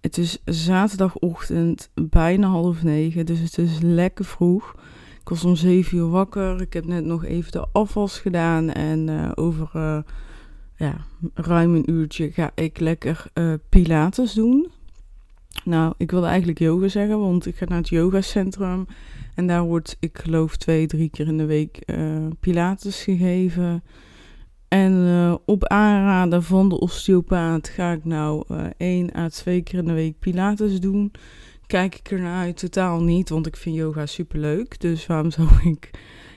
Het is zaterdagochtend, bijna half negen, dus het is lekker vroeg. Ik was om zeven uur wakker. Ik heb net nog even de afwas gedaan. En uh, over uh, ja, ruim een uurtje ga ik lekker uh, Pilates doen. Nou, ik wilde eigenlijk yoga zeggen, want ik ga naar het yogacentrum. En daar wordt, ik geloof, twee, drie keer in de week Pilates gegeven. En uh, op aanraden van de osteopaat ga ik nou uh, één à twee keer in de week Pilates doen. Kijk ik ernaar uit totaal niet, want ik vind yoga superleuk. Dus waarom zou ik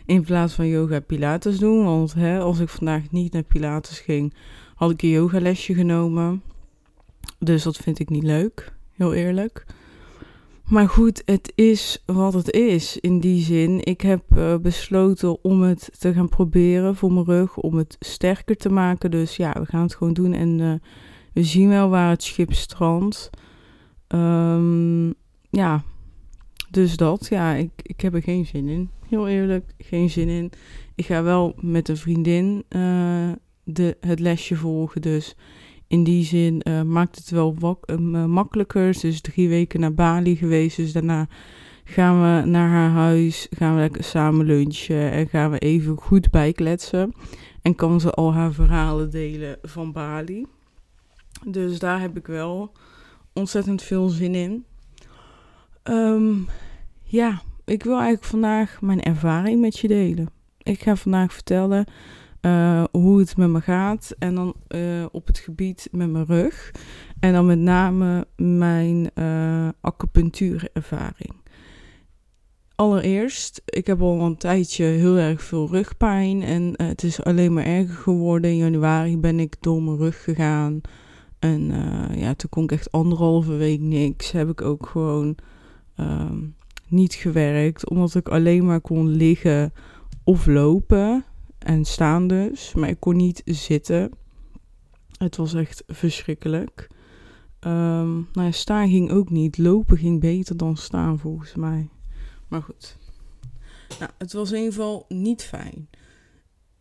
in plaats van yoga Pilates doen? Want hè, als ik vandaag niet naar Pilates ging, had ik een yogalesje genomen. Dus dat vind ik niet leuk, heel eerlijk. Maar goed, het is wat het is in die zin. Ik heb uh, besloten om het te gaan proberen voor mijn rug, om het sterker te maken. Dus ja, we gaan het gewoon doen en uh, we zien wel waar het schip strandt. Um, ja, dus dat. Ja, ik, ik heb er geen zin in. Heel eerlijk, geen zin in. Ik ga wel met een vriendin uh, de, het lesje volgen, dus in die zin uh, maakt het wel wak, uh, makkelijker. Ze is drie weken naar Bali geweest. Dus daarna gaan we naar haar huis. Gaan we lekker samen lunchen. En gaan we even goed bijkletsen. En kan ze al haar verhalen delen van Bali. Dus daar heb ik wel ontzettend veel zin in. Um, ja, ik wil eigenlijk vandaag mijn ervaring met je delen. Ik ga vandaag vertellen uh, hoe het met me gaat. En dan uh, op het gebied met mijn rug. En dan met name mijn uh, acupunctuurervaring. Allereerst, ik heb al een tijdje heel erg veel rugpijn. En het is alleen maar erger geworden. In januari ben ik door mijn rug gegaan. En ja, toen kon ik echt anderhalve week niks. Heb ik ook gewoon um, niet gewerkt. Omdat ik alleen maar kon liggen of lopen en staan dus. Maar ik kon niet zitten. Het was echt verschrikkelijk. Um, nou ja, staan ging ook niet. Lopen ging beter dan staan volgens mij. Maar goed. Nou, het was in ieder geval niet fijn.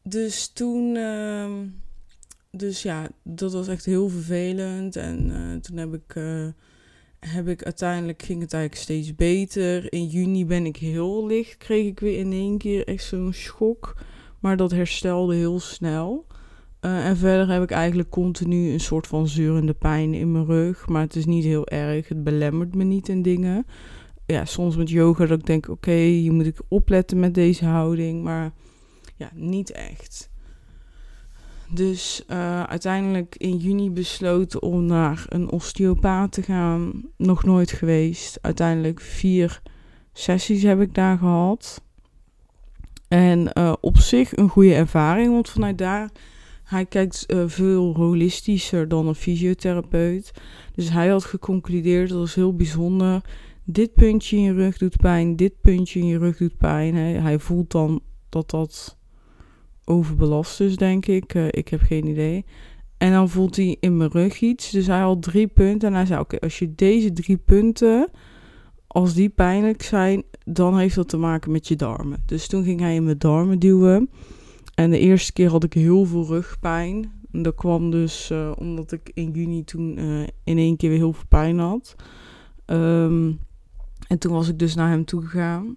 Dus toen. Uh, dus ja, dat was echt heel vervelend. En uh, toen heb ik. Uh, heb ik uiteindelijk ging het eigenlijk steeds beter. In juni ben ik heel licht. Kreeg ik weer in één keer echt zo'n schok. Maar dat herstelde heel snel. Uh, en verder heb ik eigenlijk continu een soort van zeurende pijn in mijn rug. Maar het is niet heel erg. Het belemmert me niet in dingen. Ja, soms met yoga dat ik denk, oké, je moet ik opletten met deze houding. Maar ja, niet echt. Dus uh, uiteindelijk in juni besloten om naar een osteopaat te gaan. Nog nooit geweest. Uiteindelijk vier sessies heb ik daar gehad. En uh, op zich een goede ervaring, want vanuit daar, hij kijkt uh, veel holistischer dan een fysiotherapeut. Dus hij had geconcludeerd, dat is heel bijzonder. Dit puntje in je rug doet pijn, dit puntje in je rug doet pijn. Hij, hij voelt dan dat dat overbelast is, denk ik. Uh, ik heb geen idee. En dan voelt hij in mijn rug iets. Dus hij had drie punten. En hij zei: Oké, als je deze drie punten, als die pijnlijk zijn, dan heeft dat te maken met je darmen. Dus toen ging hij in mijn darmen duwen. En de eerste keer had ik heel veel rugpijn. Dat kwam dus uh, omdat ik in juni toen uh, in één keer weer heel veel pijn had. Um, en toen was ik dus naar hem toe gegaan.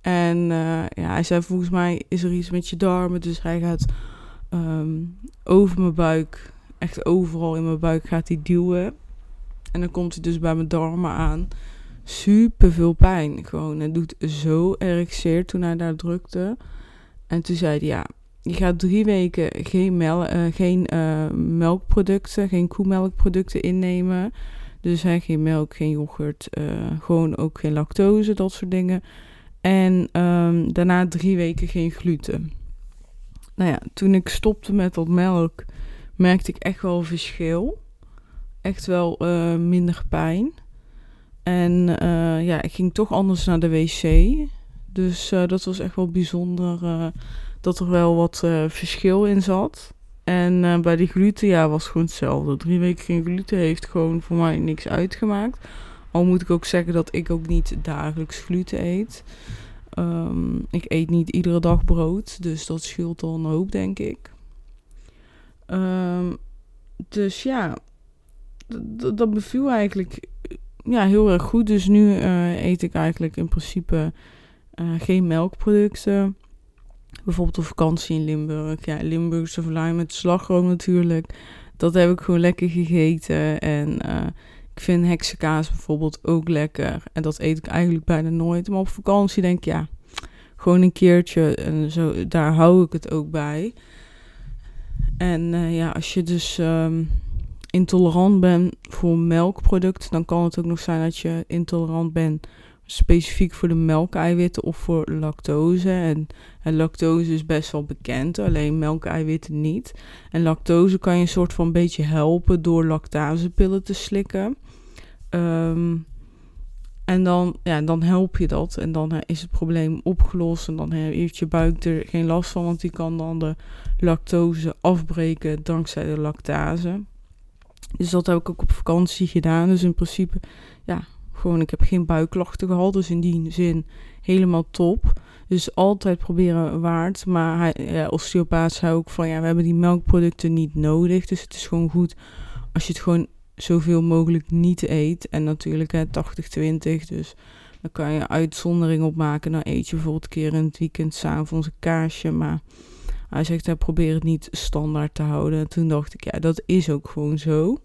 En uh, ja, hij zei volgens mij is er iets met je darmen. Dus hij gaat um, over mijn buik, echt overal in mijn buik gaat hij duwen. En dan komt hij dus bij mijn darmen aan super veel pijn. Gewoon, het doet zo erg zeer toen hij daar drukte. En toen zei hij, ja, je gaat drie weken geen, mel uh, geen uh, melkproducten, geen koemelkproducten innemen. Dus geen melk, geen yoghurt, uh, gewoon ook geen lactose, dat soort dingen. En um, daarna drie weken geen gluten. Nou ja, toen ik stopte met dat melk, merkte ik echt wel verschil echt wel eh, minder pijn. En eh, ja, ik ging toch anders naar de wc. Dus dat was echt wel bijzonder dat er wel wat verschil in zat. En bij die gluten, ja, was gewoon hetzelfde. Drie weken geen gluten heeft gewoon voor mij niks uitgemaakt. Al moet ik ook zeggen dat ik ook niet dagelijks gluten eet. Ehm, ik eet niet iedere dag brood, dus dat scheelt al een hoop, denk ik. Um, dus ja, dat beviel eigenlijk ja, heel erg goed. Dus nu uh, eet ik eigenlijk in principe uh, geen melkproducten. Bijvoorbeeld op vakantie in Limburg. Ja, Limburgse vlaai met slagroom natuurlijk. Dat heb ik gewoon lekker gegeten. En uh, ik vind heksenkaas bijvoorbeeld ook lekker. En dat eet ik eigenlijk bijna nooit. Maar op vakantie denk ik, ja, gewoon een keertje. En zo, daar hou ik het ook bij. En ja, als je dus um, intolerant bent voor melkproducten, dan kan het ook nog zijn dat je intolerant bent specifiek voor de melkeiwitten of voor lactose. En, lactose is best wel bekend, alleen melkeiwitten niet. En lactose kan je een soort van beetje helpen door lactasepillen te slikken. Um, en dan, ja, dan help je dat. En dan is het probleem opgelost. En dan heeft je buik er geen last van. Want die kan dan de lactose afbreken dankzij de lactase. Dus dat heb ik ook op vakantie gedaan. Dus in principe, ja, gewoon ik heb geen buikklachten gehad. Dus in die zin helemaal top. Dus altijd proberen waard. Maar hij, ja, osteopaat zei ook van ja, we hebben die melkproducten niet nodig. Dus het is gewoon goed als je het gewoon zoveel mogelijk niet eet. En natuurlijk hè, 80-20, dus dan kan je uitzondering op maken. Dan eet je bijvoorbeeld een keer in het weekend s'avonds een kaasje. Maar hij zegt, hij probeer het niet standaard te houden. En toen dacht ik, ja, dat is ook gewoon zo.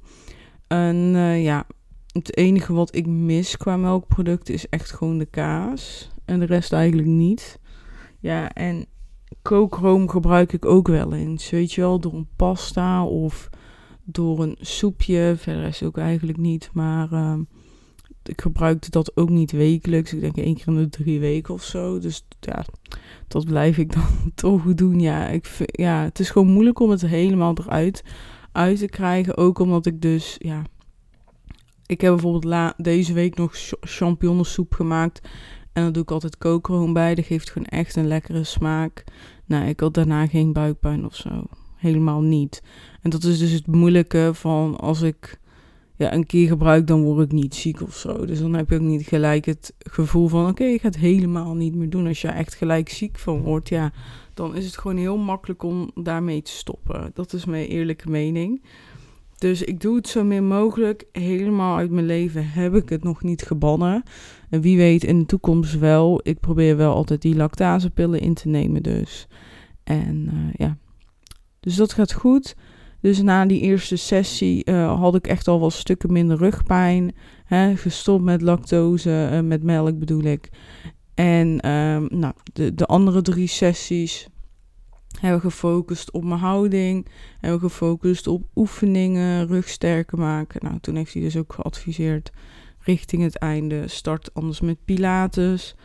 En uh, ja, het enige wat ik mis qua melkproducten is echt gewoon de kaas. En de rest eigenlijk niet. Ja, en kookroom gebruik ik ook wel eens. Weet je wel, door een pasta of door een soepje. Verder is het ook eigenlijk niet. Maar uh, ik gebruikte dat ook niet wekelijks. Ik denk één keer in de drie weken of zo. Dus ja, dat blijf ik dan toch doen. Ja, ik ja, het is gewoon moeilijk om het helemaal eruit uit te krijgen. Ook omdat ik dus, ja... Ik heb bijvoorbeeld la, deze week nog champignonsoep gemaakt. En dan doe ik altijd kookroom bij. Dat geeft gewoon echt een lekkere smaak. Nou, ik had daarna geen buikpijn of zo helemaal niet. En dat is dus het moeilijke van als ik ja, een keer gebruik, dan word ik niet ziek of zo. Dus dan heb je ook niet gelijk het gevoel van: oké, ik ga het helemaal niet meer doen. Als je echt gelijk ziek van wordt, ja, dan is het gewoon heel makkelijk om daarmee te stoppen. Dat is mijn eerlijke mening. Dus ik doe het zo min mogelijk. Helemaal uit mijn leven heb ik het nog niet gebannen. En wie weet in de toekomst wel. Ik probeer wel altijd die lactasepillen in te nemen dus. En uh, ja, dus dat gaat goed. Dus na die eerste sessie uh, had ik echt al wel stukken minder rugpijn. Hè, gestopt met lactose, uh, met melk bedoel ik. En um, nou, de, de andere drie sessies hebben gefocust op mijn houding. Hebben we gefocust op oefeningen, rug sterker maken. Nou, toen heeft hij dus ook geadviseerd richting het einde. Start anders met Pilates.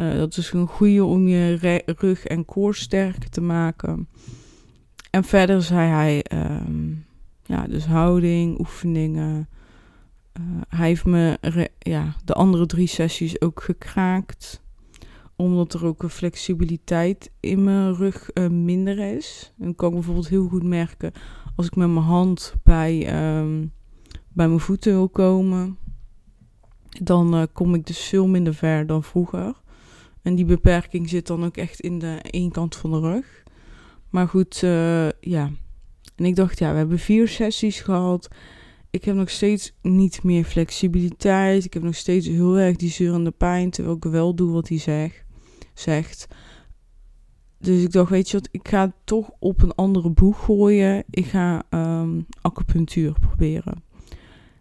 Uh, dat is een goede om je rug en koor sterker te maken. En verder zei hij, um, ja, dus houding, oefeningen. Uh, hij heeft me ja, de andere drie sessies ook gekraakt. Omdat er ook een flexibiliteit in mijn rug uh, minder is. En kan ik bijvoorbeeld heel goed merken als ik met mijn hand bij, um, bij mijn voeten wil komen. Dan uh, kom ik dus veel minder ver dan vroeger. En die beperking zit dan ook echt in de één kant van de rug. Maar goed, uh, ja. En ik dacht, ja, we hebben vier sessies gehad. Ik heb nog steeds niet meer flexibiliteit. Ik heb nog steeds heel erg die zeurende pijn. Terwijl ik wel doe wat hij zeg, zegt. Dus ik dacht, weet je wat, ik ga toch op een andere boeg gooien. Ik ga um, acupunctuur proberen.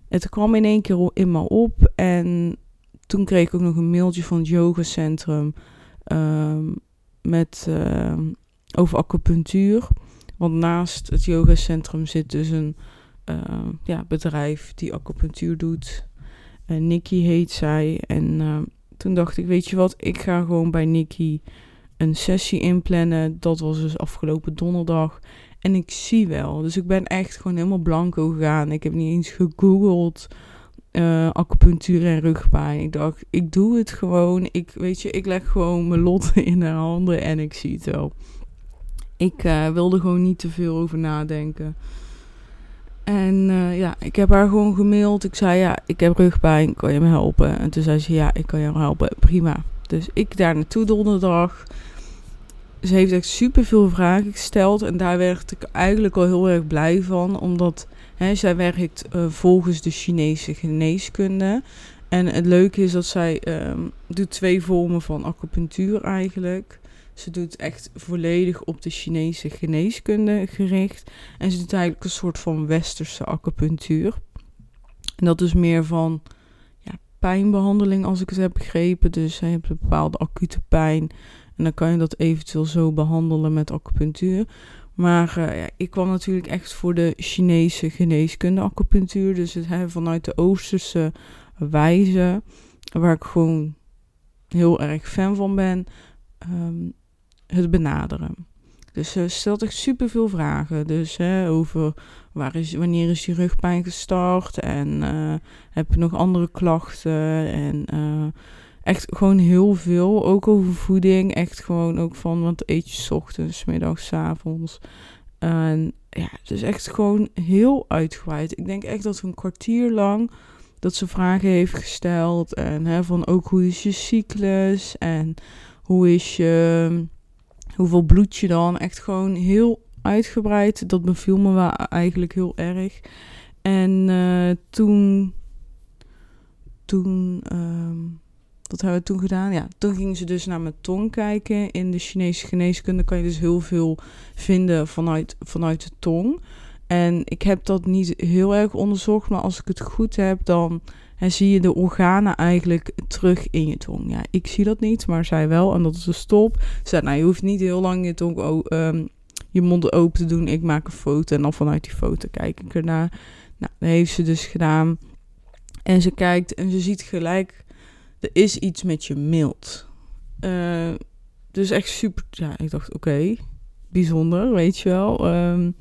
Het kwam in één keer in me op. En toen kreeg ik ook nog een mailtje van het yogacentrum. Um, met uh, over acupunctuur. Want naast het yogacentrum zit dus een uh, ja, bedrijf die acupunctuur doet. Uh, Nikki heet zij. En uh, toen dacht ik, weet je wat, ik ga gewoon bij Nikki een sessie inplannen. Dat was dus afgelopen donderdag. En ik zie wel. Dus ik ben echt gewoon helemaal blanco gegaan. Ik heb niet eens gegoogeld uh, acupunctuur en rugpijn. Ik dacht, ik doe het gewoon. Ik, weet je, ik leg gewoon mijn lot in haar handen en ik zie het wel. Ik uh, wilde gewoon niet te veel over nadenken. En uh, ja, ik heb haar gewoon gemaild. Ik zei, ja, ik heb rugpijn, kan je me helpen? En toen zei ze, ja, ik kan je helpen, prima. Dus ik daar naartoe donderdag. Ze heeft echt super veel vragen gesteld. En daar werd ik eigenlijk al heel erg blij van. Omdat hè, zij werkt uh, volgens de Chinese geneeskunde. En het leuke is dat zij um, doet twee vormen van acupunctuur eigenlijk. Ze doet echt volledig op de Chinese geneeskunde gericht. En ze doet eigenlijk een soort van westerse acupunctuur. En dat is meer van ja, pijnbehandeling, als ik het heb begrepen. Dus je hebt een bepaalde acute pijn. En dan kan je dat eventueel zo behandelen met acupunctuur. Maar uh, ja, ik kwam natuurlijk echt voor de Chinese geneeskunde acupunctuur. Dus het hè, vanuit de Oosterse wijze, waar ik gewoon heel erg fan van ben. Um, het benaderen. Dus ze stelt echt super veel vragen. Dus hè, over waar is, wanneer is die rugpijn gestart en uh, heb je nog andere klachten en uh, echt gewoon heel veel. Ook over voeding, echt gewoon ook van wat eet je s ochtends, middags, avonds. En ja, het is echt gewoon heel uitgebreid. Ik denk echt dat een kwartier lang dat ze vragen heeft gesteld en hè, van ook hoe is je cyclus en hoe is je hoeveel bloed je dan. Echt gewoon heel uitgebreid. Dat beviel me wel eigenlijk heel erg. En uh, toen. Toen. Um, wat hebben we toen gedaan? Ja, toen gingen ze dus naar mijn tong kijken. In de Chinese geneeskunde kan je dus heel veel vinden vanuit, vanuit de tong. En ik heb dat niet heel erg onderzocht, maar als ik het goed heb, dan en zie je de organen eigenlijk terug in je tong. Ja, ik zie dat niet, maar zij wel. En dat is de stop. Ze zei, nou, je hoeft niet heel lang je tong, um, je mond open te doen. Ik maak een foto en dan vanuit die foto kijk ik ernaar. Nou, dat heeft ze dus gedaan. En ze kijkt en ze ziet gelijk, er is iets met je mild. Uh, dus echt super, ja, ik dacht, oké, bijzonder, weet je wel. Um,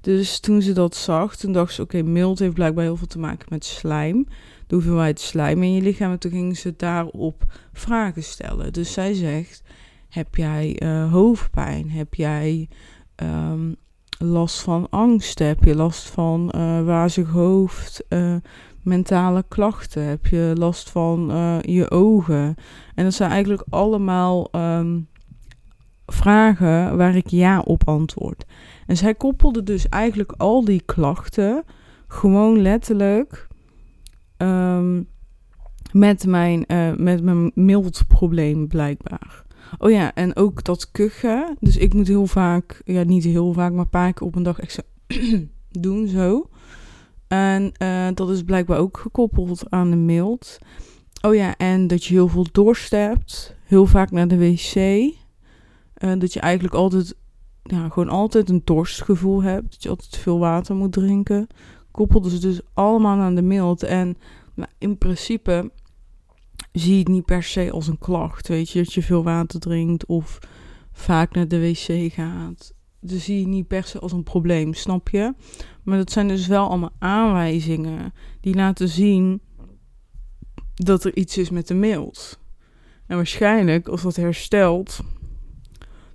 dus toen ze dat zag, toen dacht ze, oké, okay, mild heeft blijkbaar heel veel te maken met slijm de hoeveelheid slijm in je lichaam. En toen ging ze daarop vragen stellen. Dus zij zegt: Heb jij uh, hoofdpijn? Heb jij um, last van angst? Heb je last van uh, wazig hoofd? Uh, mentale klachten? Heb je last van je ogen? En dat zijn eigenlijk allemaal um, vragen waar ik ja op antwoord. En zij koppelde dus eigenlijk al die klachten gewoon letterlijk um, met mijn, uh, met mijn mildprobleem blijkbaar. Oh ja, en ook dat kuchen. Dus ik moet heel vaak, ja niet heel vaak, maar een paar keer op een dag echt doen zo. En uh, dat is blijkbaar ook gekoppeld aan de mild. Oh ja, en dat je heel veel dorst hebt. Heel vaak naar de wc. Uh, dat je eigenlijk altijd, ja, gewoon altijd een dorstgevoel hebt. Dat je altijd veel water moet drinken koppelde ze dus allemaal aan de mild. En nou, in principe zie het niet per se als een klacht. Weet je, dat je veel water drinkt of vaak naar de wc gaat. Dus zie je niet per se als een probleem, snap je? Maar dat zijn dus wel allemaal aanwijzingen die laten zien dat er iets is met de mild. En waarschijnlijk, als dat herstelt,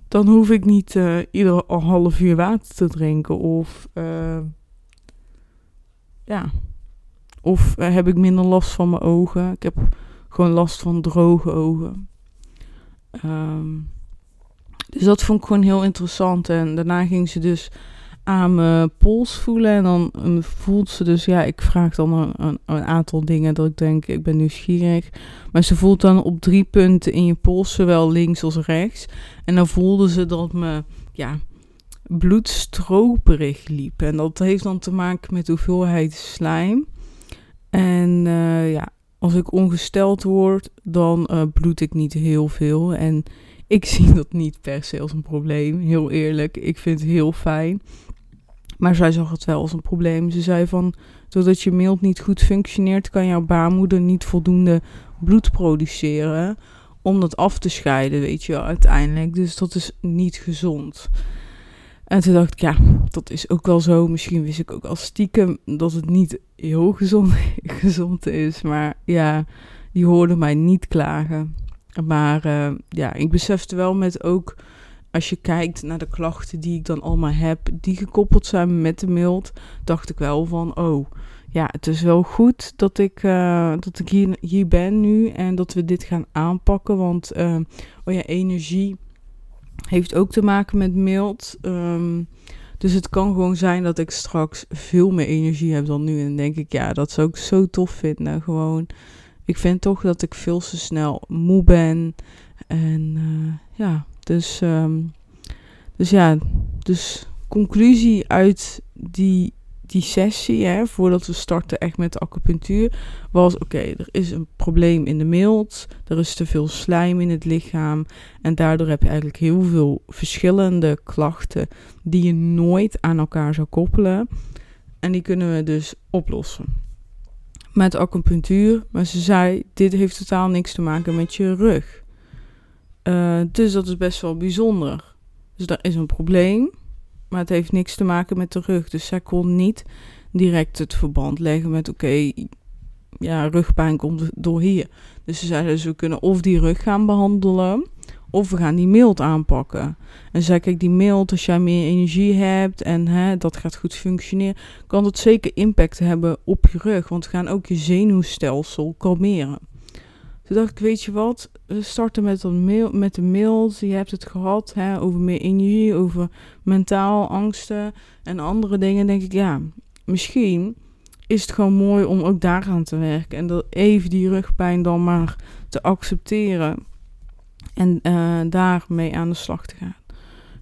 dan hoef ik niet uh, ieder half uur water te drinken of uh, ja. Of uh, heb ik minder last van mijn ogen. Ik heb gewoon last van droge ogen. Um, dus dat vond ik gewoon heel interessant. En daarna ging ze dus aan mijn pols voelen. En dan um, voelt ze dus, ja, ik vraag dan een, een, een, aantal dingen dat ik denk, ik ben nieuwsgierig. Maar ze voelt dan op drie punten in je pols, zowel links als rechts. En dan voelde ze dat me, ja, bloedstroperig liep. En dat heeft dan te maken met hoeveelheid slijm. En uh, ja, als ik ongesteld word, dan uh, bloed ik niet heel veel. En ik zie dat niet per se als een probleem, heel eerlijk. Ik vind het heel fijn. Maar zij zag het wel als een probleem. Ze zei van, doordat je mild niet goed functioneert, kan jouw baarmoeder niet voldoende bloed produceren om dat af te scheiden, weet je, uiteindelijk. Dus dat is niet gezond. En toen dacht ik, ja, dat is ook wel zo. Misschien wist ik ook al stiekem dat het niet heel gezond, gezond is. Maar ja, die hoorde mij niet klagen. Maar uh, ja, ik besefte wel met ook, als je kijkt naar de klachten die ik dan allemaal heb, die gekoppeld zijn met de mild, dacht ik wel van, oh, ja, het is wel goed dat ik, uh, dat ik hier, hier ben nu en dat we dit gaan aanpakken. Want, uh, oh ja, energie heeft ook te maken met mild. Um, dus het kan gewoon zijn dat ik straks veel meer energie heb dan nu. En denk ik, ja, dat zou ik zo tof vinden. Gewoon, ik vind toch dat ik veel te snel moe ben. En uh, ja, dus, um, dus ja, dus conclusie uit die die sessie, hè, voordat we starten echt met de acupunctuur, was oké, er is een probleem in de mild, er is te veel slijm in het lichaam en daardoor heb je eigenlijk heel veel verschillende klachten die je nooit aan elkaar zou koppelen en die kunnen we dus oplossen. Met acupunctuur, maar ze zei, dit heeft totaal niks te maken met je rug. Uh, dus dat is best wel bijzonder. Dus daar is een probleem. Maar het heeft niks te maken met de rug. Dus zij kon niet direct het verband leggen met: oké, ja, rugpijn komt door hier. Dus ze zeiden: dus we kunnen of die rug gaan behandelen. Of we gaan die mild aanpakken. En zei: Kijk, die mild, als jij meer energie hebt en hè, dat gaat goed functioneren, kan dat zeker impact hebben op je rug. Want we gaan ook je zenuwstelsel kalmeren. Toen dacht ik, weet je wat, starten met, een mail, met de mails. Je hebt het gehad hè, over meer energie, over mentaal angsten en andere dingen. denk ik, ja, misschien is het gewoon mooi om ook daaraan te werken. En dat even die rugpijn dan maar te accepteren. En uh, daarmee aan de slag te gaan.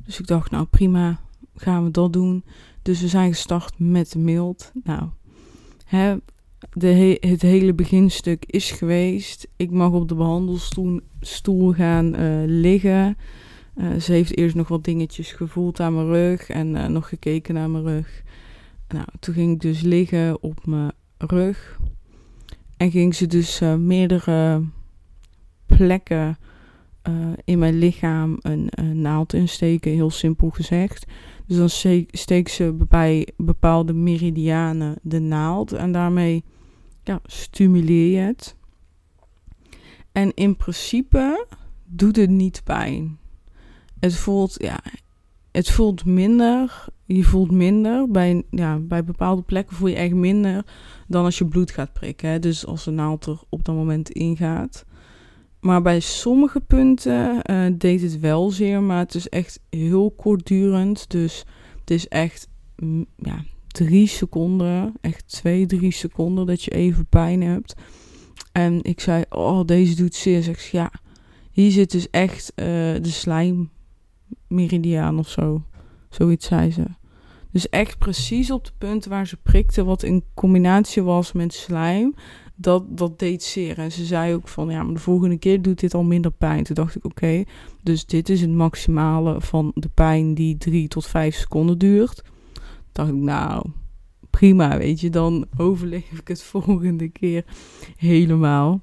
Dus ik dacht, nou prima, gaan we dat doen. Dus we zijn gestart met de mild. Nou, hè, de het hele beginstuk is geweest. Ik mag op de behandelstoel stoel gaan uh, liggen. Uh, ze heeft eerst nog wat dingetjes gevoeld aan mijn rug en uh, nog gekeken naar mijn rug. Nou, toen ging ik dus liggen op mijn rug. En ging ze dus meerdere plekken in mijn lichaam een, een naald insteken, heel simpel gezegd. Dus dan steek ze bij bepaalde meridianen de naald en daarmee ja, stimuleer je het. En in principe doet het niet pijn. Het voelt, ja, het voelt minder. Je voelt minder. Bij, ja, bij bepaalde plekken voel je echt minder dan als je bloed gaat prikken. Hè? Dus als de naald er op dat moment ingaat. Maar bij sommige punten uh, deed het wel zeer, maar het is echt heel kortdurend. Dus het is echt mm, ja, drie seconden, echt twee, drie seconden, dat je even pijn hebt. En ik zei, oh, deze doet zeer. Zeg ze, ja, hier zit dus echt uh, de slijmmeridiaan of zo. Zoiets zei ze. Dus echt precies op de punten waar ze prikte, wat in combinatie was met slijm, dat, dat deed zeer. En ze zei ook van, ja, maar de volgende keer doet dit al minder pijn. Toen dacht ik, oké, dus dit is het maximale van de pijn die drie tot vijf seconden duurt. Dacht ik, nou, prima, weet je, dan overleef ik het volgende keer helemaal.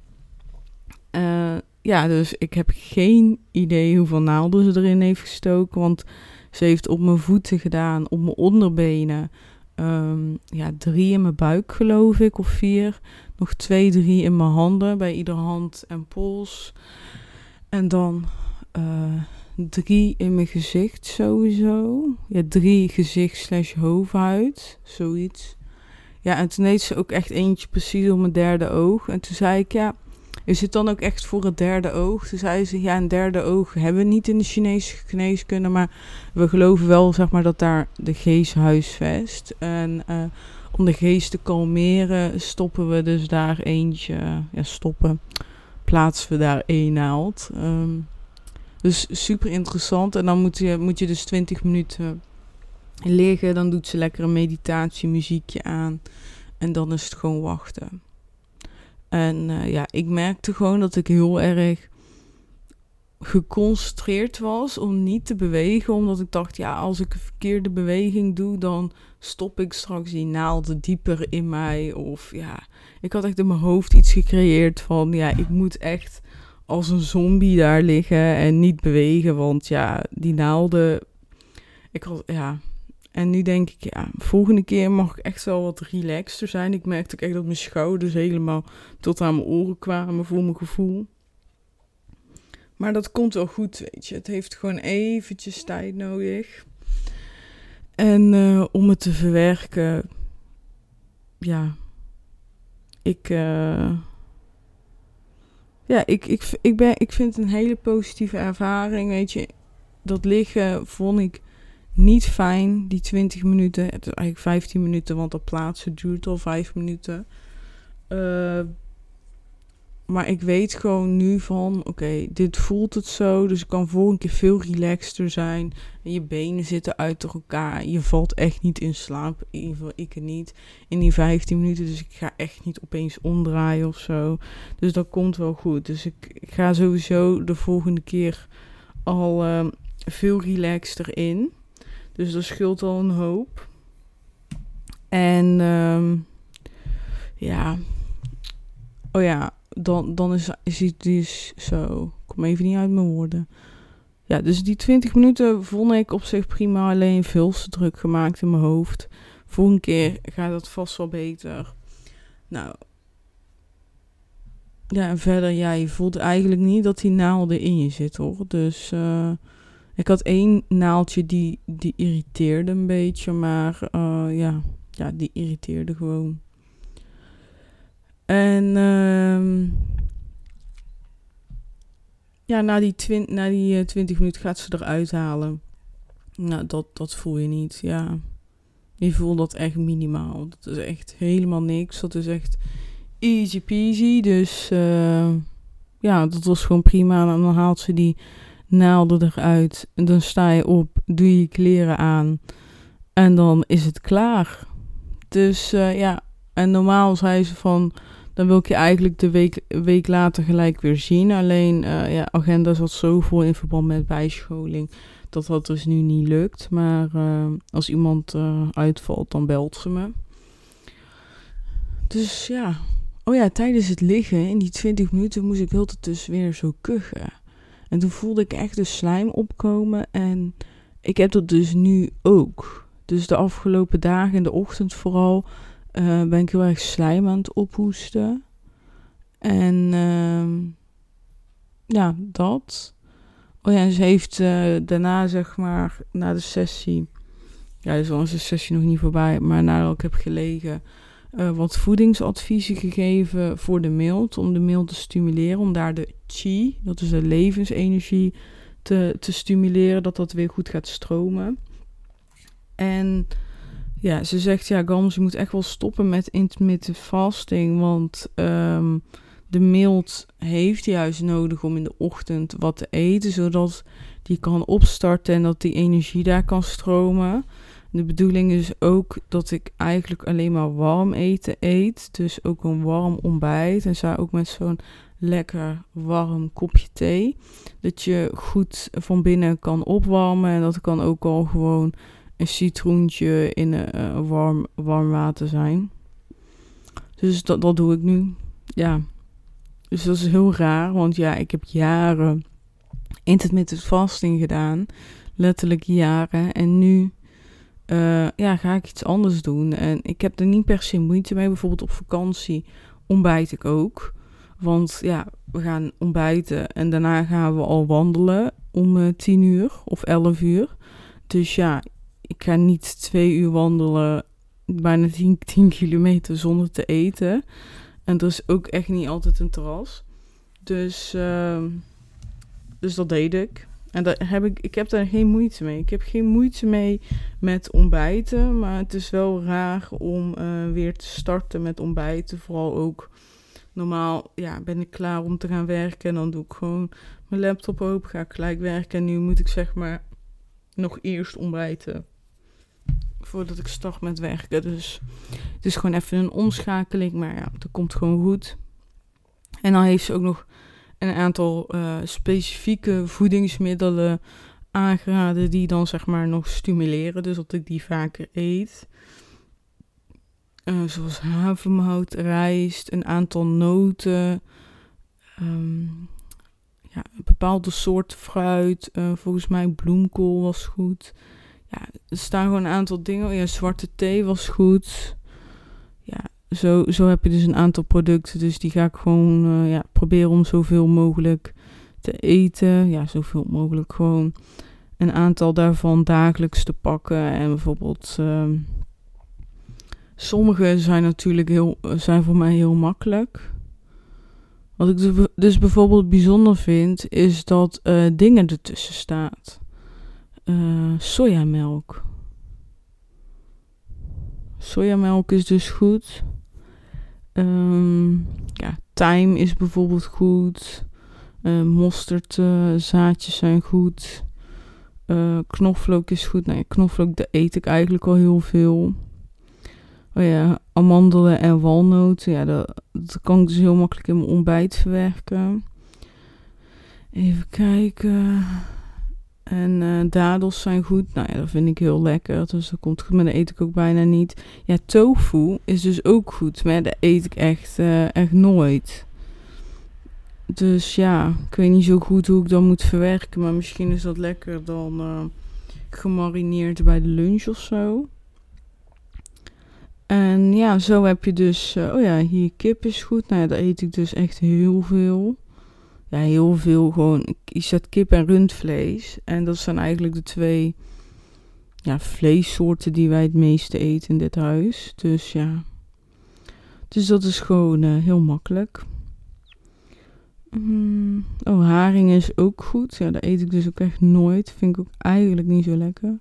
Uh, ja, dus ik heb geen idee hoeveel naalden ze erin heeft gestoken, want ze heeft op mijn voeten gedaan, op mijn onderbenen. Um, ja, drie in mijn buik geloof ik, of vier. Nog twee, drie in mijn handen, bij ieder hand en pols. En dan uh, drie in mijn gezicht sowieso. Ja, drie gezicht slash hoofdhuid, zoiets. Ja, en toen deed ze ook echt eentje precies op mijn derde oog. En toen zei ik, ja, is het dan ook echt voor het derde oog? Toen zei ze, ja, een derde oog hebben we niet in de Chinese geneeskunde, maar we geloven wel, zeg maar, dat daar de geest huisvest. En uh, om de geest te kalmeren stoppen we dus daar eentje, ja, stoppen, plaatsen we daar één naald. Um, dus super interessant. En dan moet je, moet je dus 20 minuten liggen. Dan doet ze lekker een meditatiemuziekje aan. En dan is het gewoon wachten. En uh, ja, ik merkte gewoon dat ik heel erg geconcentreerd was om niet te bewegen. Omdat ik dacht, ja, als ik een verkeerde beweging doe, dan stop ik straks die naald dieper in mij. Of ja, ik had echt in mijn hoofd iets gecreëerd van, ja, ik moet echt als een zombie daar liggen en niet bewegen. Want ja, die naalden. ik had, ja. En nu denk ik, ja, volgende keer mag ik echt wel wat relaxter zijn. Ik merkte ook echt dat mijn schouders helemaal tot aan mijn oren kwamen voor mijn gevoel. Maar dat komt wel goed, weet je. Het heeft gewoon eventjes tijd nodig. En uh, om het te verwerken, ja, ik, uh, ja, ik, ik, ik, ben, ik vind het een hele positieve ervaring, weet je. Dat liggen vond ik niet fijn, die 20 minuten. Het is eigenlijk 15 minuten, want dat plaatsen duurt al 5 minuten. Uh, maar ik weet gewoon nu van, oké, dit voelt het zo. Dus ik kan volgende keer veel relaxter zijn. En je benen zitten uit elkaar. Je valt echt niet in slaap. In ieder geval ik niet. In die 15 minuten. Dus ik ga echt niet opeens omdraaien of zo. Dus dat komt wel goed. Dus ik, ga sowieso de volgende keer al uh, veel relaxter in. Dus dat scheelt al een hoop. En um, ja. Oh ja, dan, dan is, is het dus zo. Ik kom even niet uit mijn woorden. Ja, dus die 20 minuten vond ik op zich prima. Alleen veel te druk gemaakt in mijn hoofd. Volgende keer gaat dat vast wel beter. Nou. Ja, en verder, ja, je voelt eigenlijk niet dat die naalden in je zit, hoor. Dus uh, ik had één naaldje die, die irriteerde een beetje. Maar uh, ja, ja, die irriteerde gewoon. En um, ja, na die, twin, na die uh, 20 minuten gaat ze eruit halen. Nou, dat, dat voel je niet. Ja, je voelt dat echt minimaal. Dat is echt helemaal niks. Dat is echt easy peasy. Dus uh, ja, dat was gewoon prima. En dan haalt ze die naalden eruit. En dan sta je op, doe je kleren aan. En dan is het klaar. Dus uh, ja, en normaal zei ze van dan wil ik je eigenlijk de week, week later gelijk weer zien. Alleen, uh, ja, agenda zat zo vol in verband met bijscholing dat dat dus nu niet lukt. Maar uh, als iemand uh, uitvalt, dan belt ze me. Dus ja. Oh ja, tijdens het liggen, in die 20 minuten, moest ik heel dus weer zo kuchen. En toen voelde ik echt de slijm opkomen. En ik heb dat dus nu ook. Dus de afgelopen dagen, in de ochtend vooral, uh, ben ik heel erg slijm aan het ophoesten. En uh, ja, dat. Oh ja, en ze heeft uh, daarna, zeg maar, na de sessie. Ja, dus was de sessie nog niet voorbij. Maar nadat ik heb gelegen, uh, wat voedingsadviezen gegeven voor de mild. Om de mild te stimuleren. Om daar de chi, dat is de levensenergie, te, te stimuleren. Dat dat weer goed gaat stromen. En ja, ze zegt ja, Gams, je moet echt wel stoppen met intermittent fasting. Want um, de mild heeft juist nodig om in de ochtend wat te eten, zodat die kan opstarten en dat die energie daar kan stromen. De bedoeling is ook dat ik eigenlijk alleen maar warm eten eet. Dus ook een warm ontbijt. En zij ook met zo'n lekker warm kopje thee. Dat je goed van binnen kan opwarmen. En dat kan ook al gewoon een citroentje in uh, warm, warm water zijn. Dus dat, dat doe ik nu. Ja. Dus dat is heel raar, want ja, ik heb jaren intermittent fasting gedaan. Letterlijk jaren. En nu uh, ja, ga ik iets anders doen. En ik heb er niet per se moeite mee. Bijvoorbeeld op vakantie ontbijt ik ook. Want ja, we gaan ontbijten en daarna gaan we al wandelen om uh, 10 uur of 11 uur. Dus ja, ik ga niet twee uur wandelen, bijna 10, 10 kilometer zonder te eten. En er is ook echt niet altijd een terras. Dus, uh, dus dat deed ik. En daar heb ik, ik heb daar geen moeite mee. Ik heb geen moeite mee met ontbijten. Maar het is wel raar om uh, weer te starten met ontbijten. Vooral ook normaal ja, ben ik klaar om te gaan werken. En dan doe ik gewoon mijn laptop open. Ga ik gelijk werken. En nu moet ik zeg maar nog eerst ontbijten voordat ik start met werken. Dus het is gewoon even een omschakeling. Maar ja, dat komt gewoon goed. En dan heeft ze ook nog een aantal uh, specifieke voedingsmiddelen aangeraden die dan zeg maar nog stimuleren. Dus dat ik die vaker eet. Uh, zoals havermout, rijst, een aantal noten. Um, ja, een bepaalde soort fruit. Uh, volgens mij bloemkool was goed ja, er staan gewoon een aantal dingen. Ja, zwarte thee was goed. Ja, zo, zo heb je dus een aantal producten. Dus die ga ik gewoon uh, ja, proberen om zoveel mogelijk te eten. Ja, zoveel mogelijk gewoon een aantal daarvan dagelijks te pakken. En bijvoorbeeld, uh, sommige zijn natuurlijk heel, zijn voor mij heel makkelijk. Wat ik dus, dus bijvoorbeeld bijzonder vind, is dat uh, dingen ertussen staat. Uh, sojamelk. Sojamelk is dus goed. Um, ja, tijm is bijvoorbeeld goed. Uh, mosterdzaadjes zijn goed. Uh, knoflook is goed. Nee, knoflook dat eet ik eigenlijk al heel veel. Oh ja, amandelen en walnoten. Ja, dat kan ik dus heel makkelijk in mijn ontbijt verwerken. Even kijken. En uh, dadels zijn goed. Nou ja, dat vind ik heel lekker. Dus dat komt goed. Maar dat eet ik ook bijna niet. Ja, tofu is dus ook goed. Maar dat eet ik echt, uh, echt nooit. Dus ja, ik weet niet zo goed hoe ik dat moet verwerken. Maar misschien is dat lekker dan uh, gemarineerd bij de lunch of zo. En ja, zo heb je dus... oh ja, hier kip is goed. Nou ja, daar eet ik dus echt heel veel ja, heel veel gewoon. Je zet kip en rundvlees. En dat zijn eigenlijk de twee ja, vleessoorten die wij het meeste eten in dit huis. Dus ja. Dus dat is gewoon uh, heel makkelijk. Mm, oh, haring is ook goed. Ja, dat eet ik dus ook echt nooit. Vind ik ook eigenlijk niet zo lekker.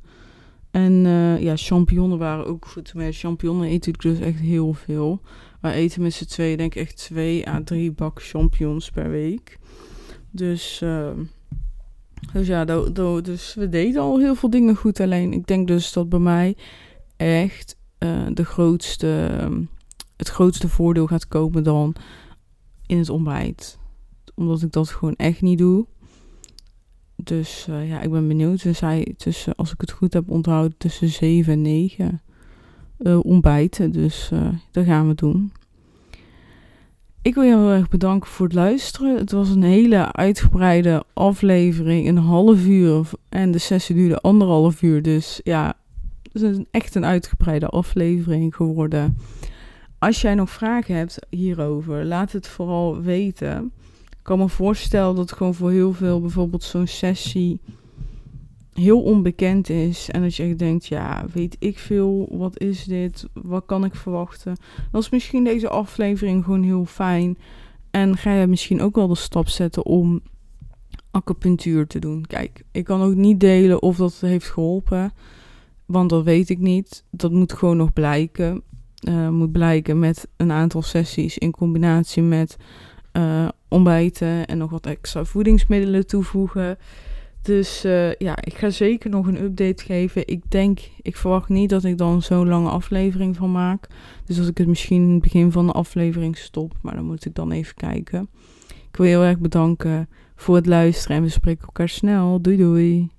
En uh, ja, champignonnen waren ook goed. Maar champignonnen eet ik dus echt heel veel. We eten met z'n tweeën denk ik echt twee à drie bak champignons per week. Dus, uh, dus ja, dus we deden al heel veel dingen goed. Alleen ik denk dus dat bij mij echt uh, de grootste, het grootste voordeel gaat komen dan in het ontbijt. Omdat ik dat gewoon echt niet doe. Dus uh, ja, ik ben benieuwd. Tussen, als ik het goed heb onthouden, tussen 7 en 9 uh, ontbijten. Dus dat gaan we doen. Ik wil je heel erg bedanken voor het luisteren. Het was een hele uitgebreide aflevering, een half uur. En de sessie duurde anderhalf uur. Dus ja, het is echt een uitgebreide aflevering geworden. Als jij nog vragen hebt hierover, laat het vooral weten. Ik kan me voorstellen dat gewoon voor heel veel bijvoorbeeld zo'n sessie heel onbekend is. En dat je denkt, ja, weet ik veel, wat is dit? Wat kan ik verwachten? Dan is misschien deze aflevering gewoon heel fijn. En ga je misschien ook wel de stap zetten om acupunctuur te doen. Kijk, ik kan ook niet delen of dat heeft geholpen. Want dat weet ik niet. Dat moet gewoon nog blijken. Uh, moet blijken met een aantal sessies in combinatie met uh, ontbijten en nog wat extra voedingsmiddelen toevoegen. Dus uh, ja, ik ga zeker nog een update geven. Ik denk, ik verwacht niet dat ik dan zo'n lange aflevering van maak. Dus als ik het misschien in het begin van de aflevering stop, maar dan moet ik dan even kijken. Ik wil heel erg bedanken voor het luisteren en we spreken elkaar snel. Doei doei.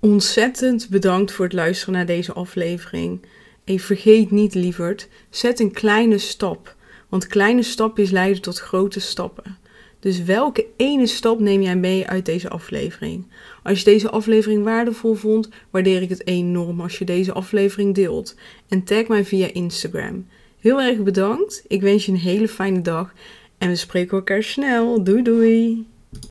Ontzettend bedankt voor het luisteren naar deze aflevering. En vergeet niet, lieverd, zet een kleine stap. Want kleine stapjes leiden tot grote stappen. Dus welke ene stap neem jij mee uit deze aflevering? Als je deze aflevering waardevol vond, waardeer ik het enorm als je deze aflevering deelt. En tag mij via Instagram. Heel erg bedankt. Ik wens je een hele fijne dag. En we spreken elkaar snel. Doei doei.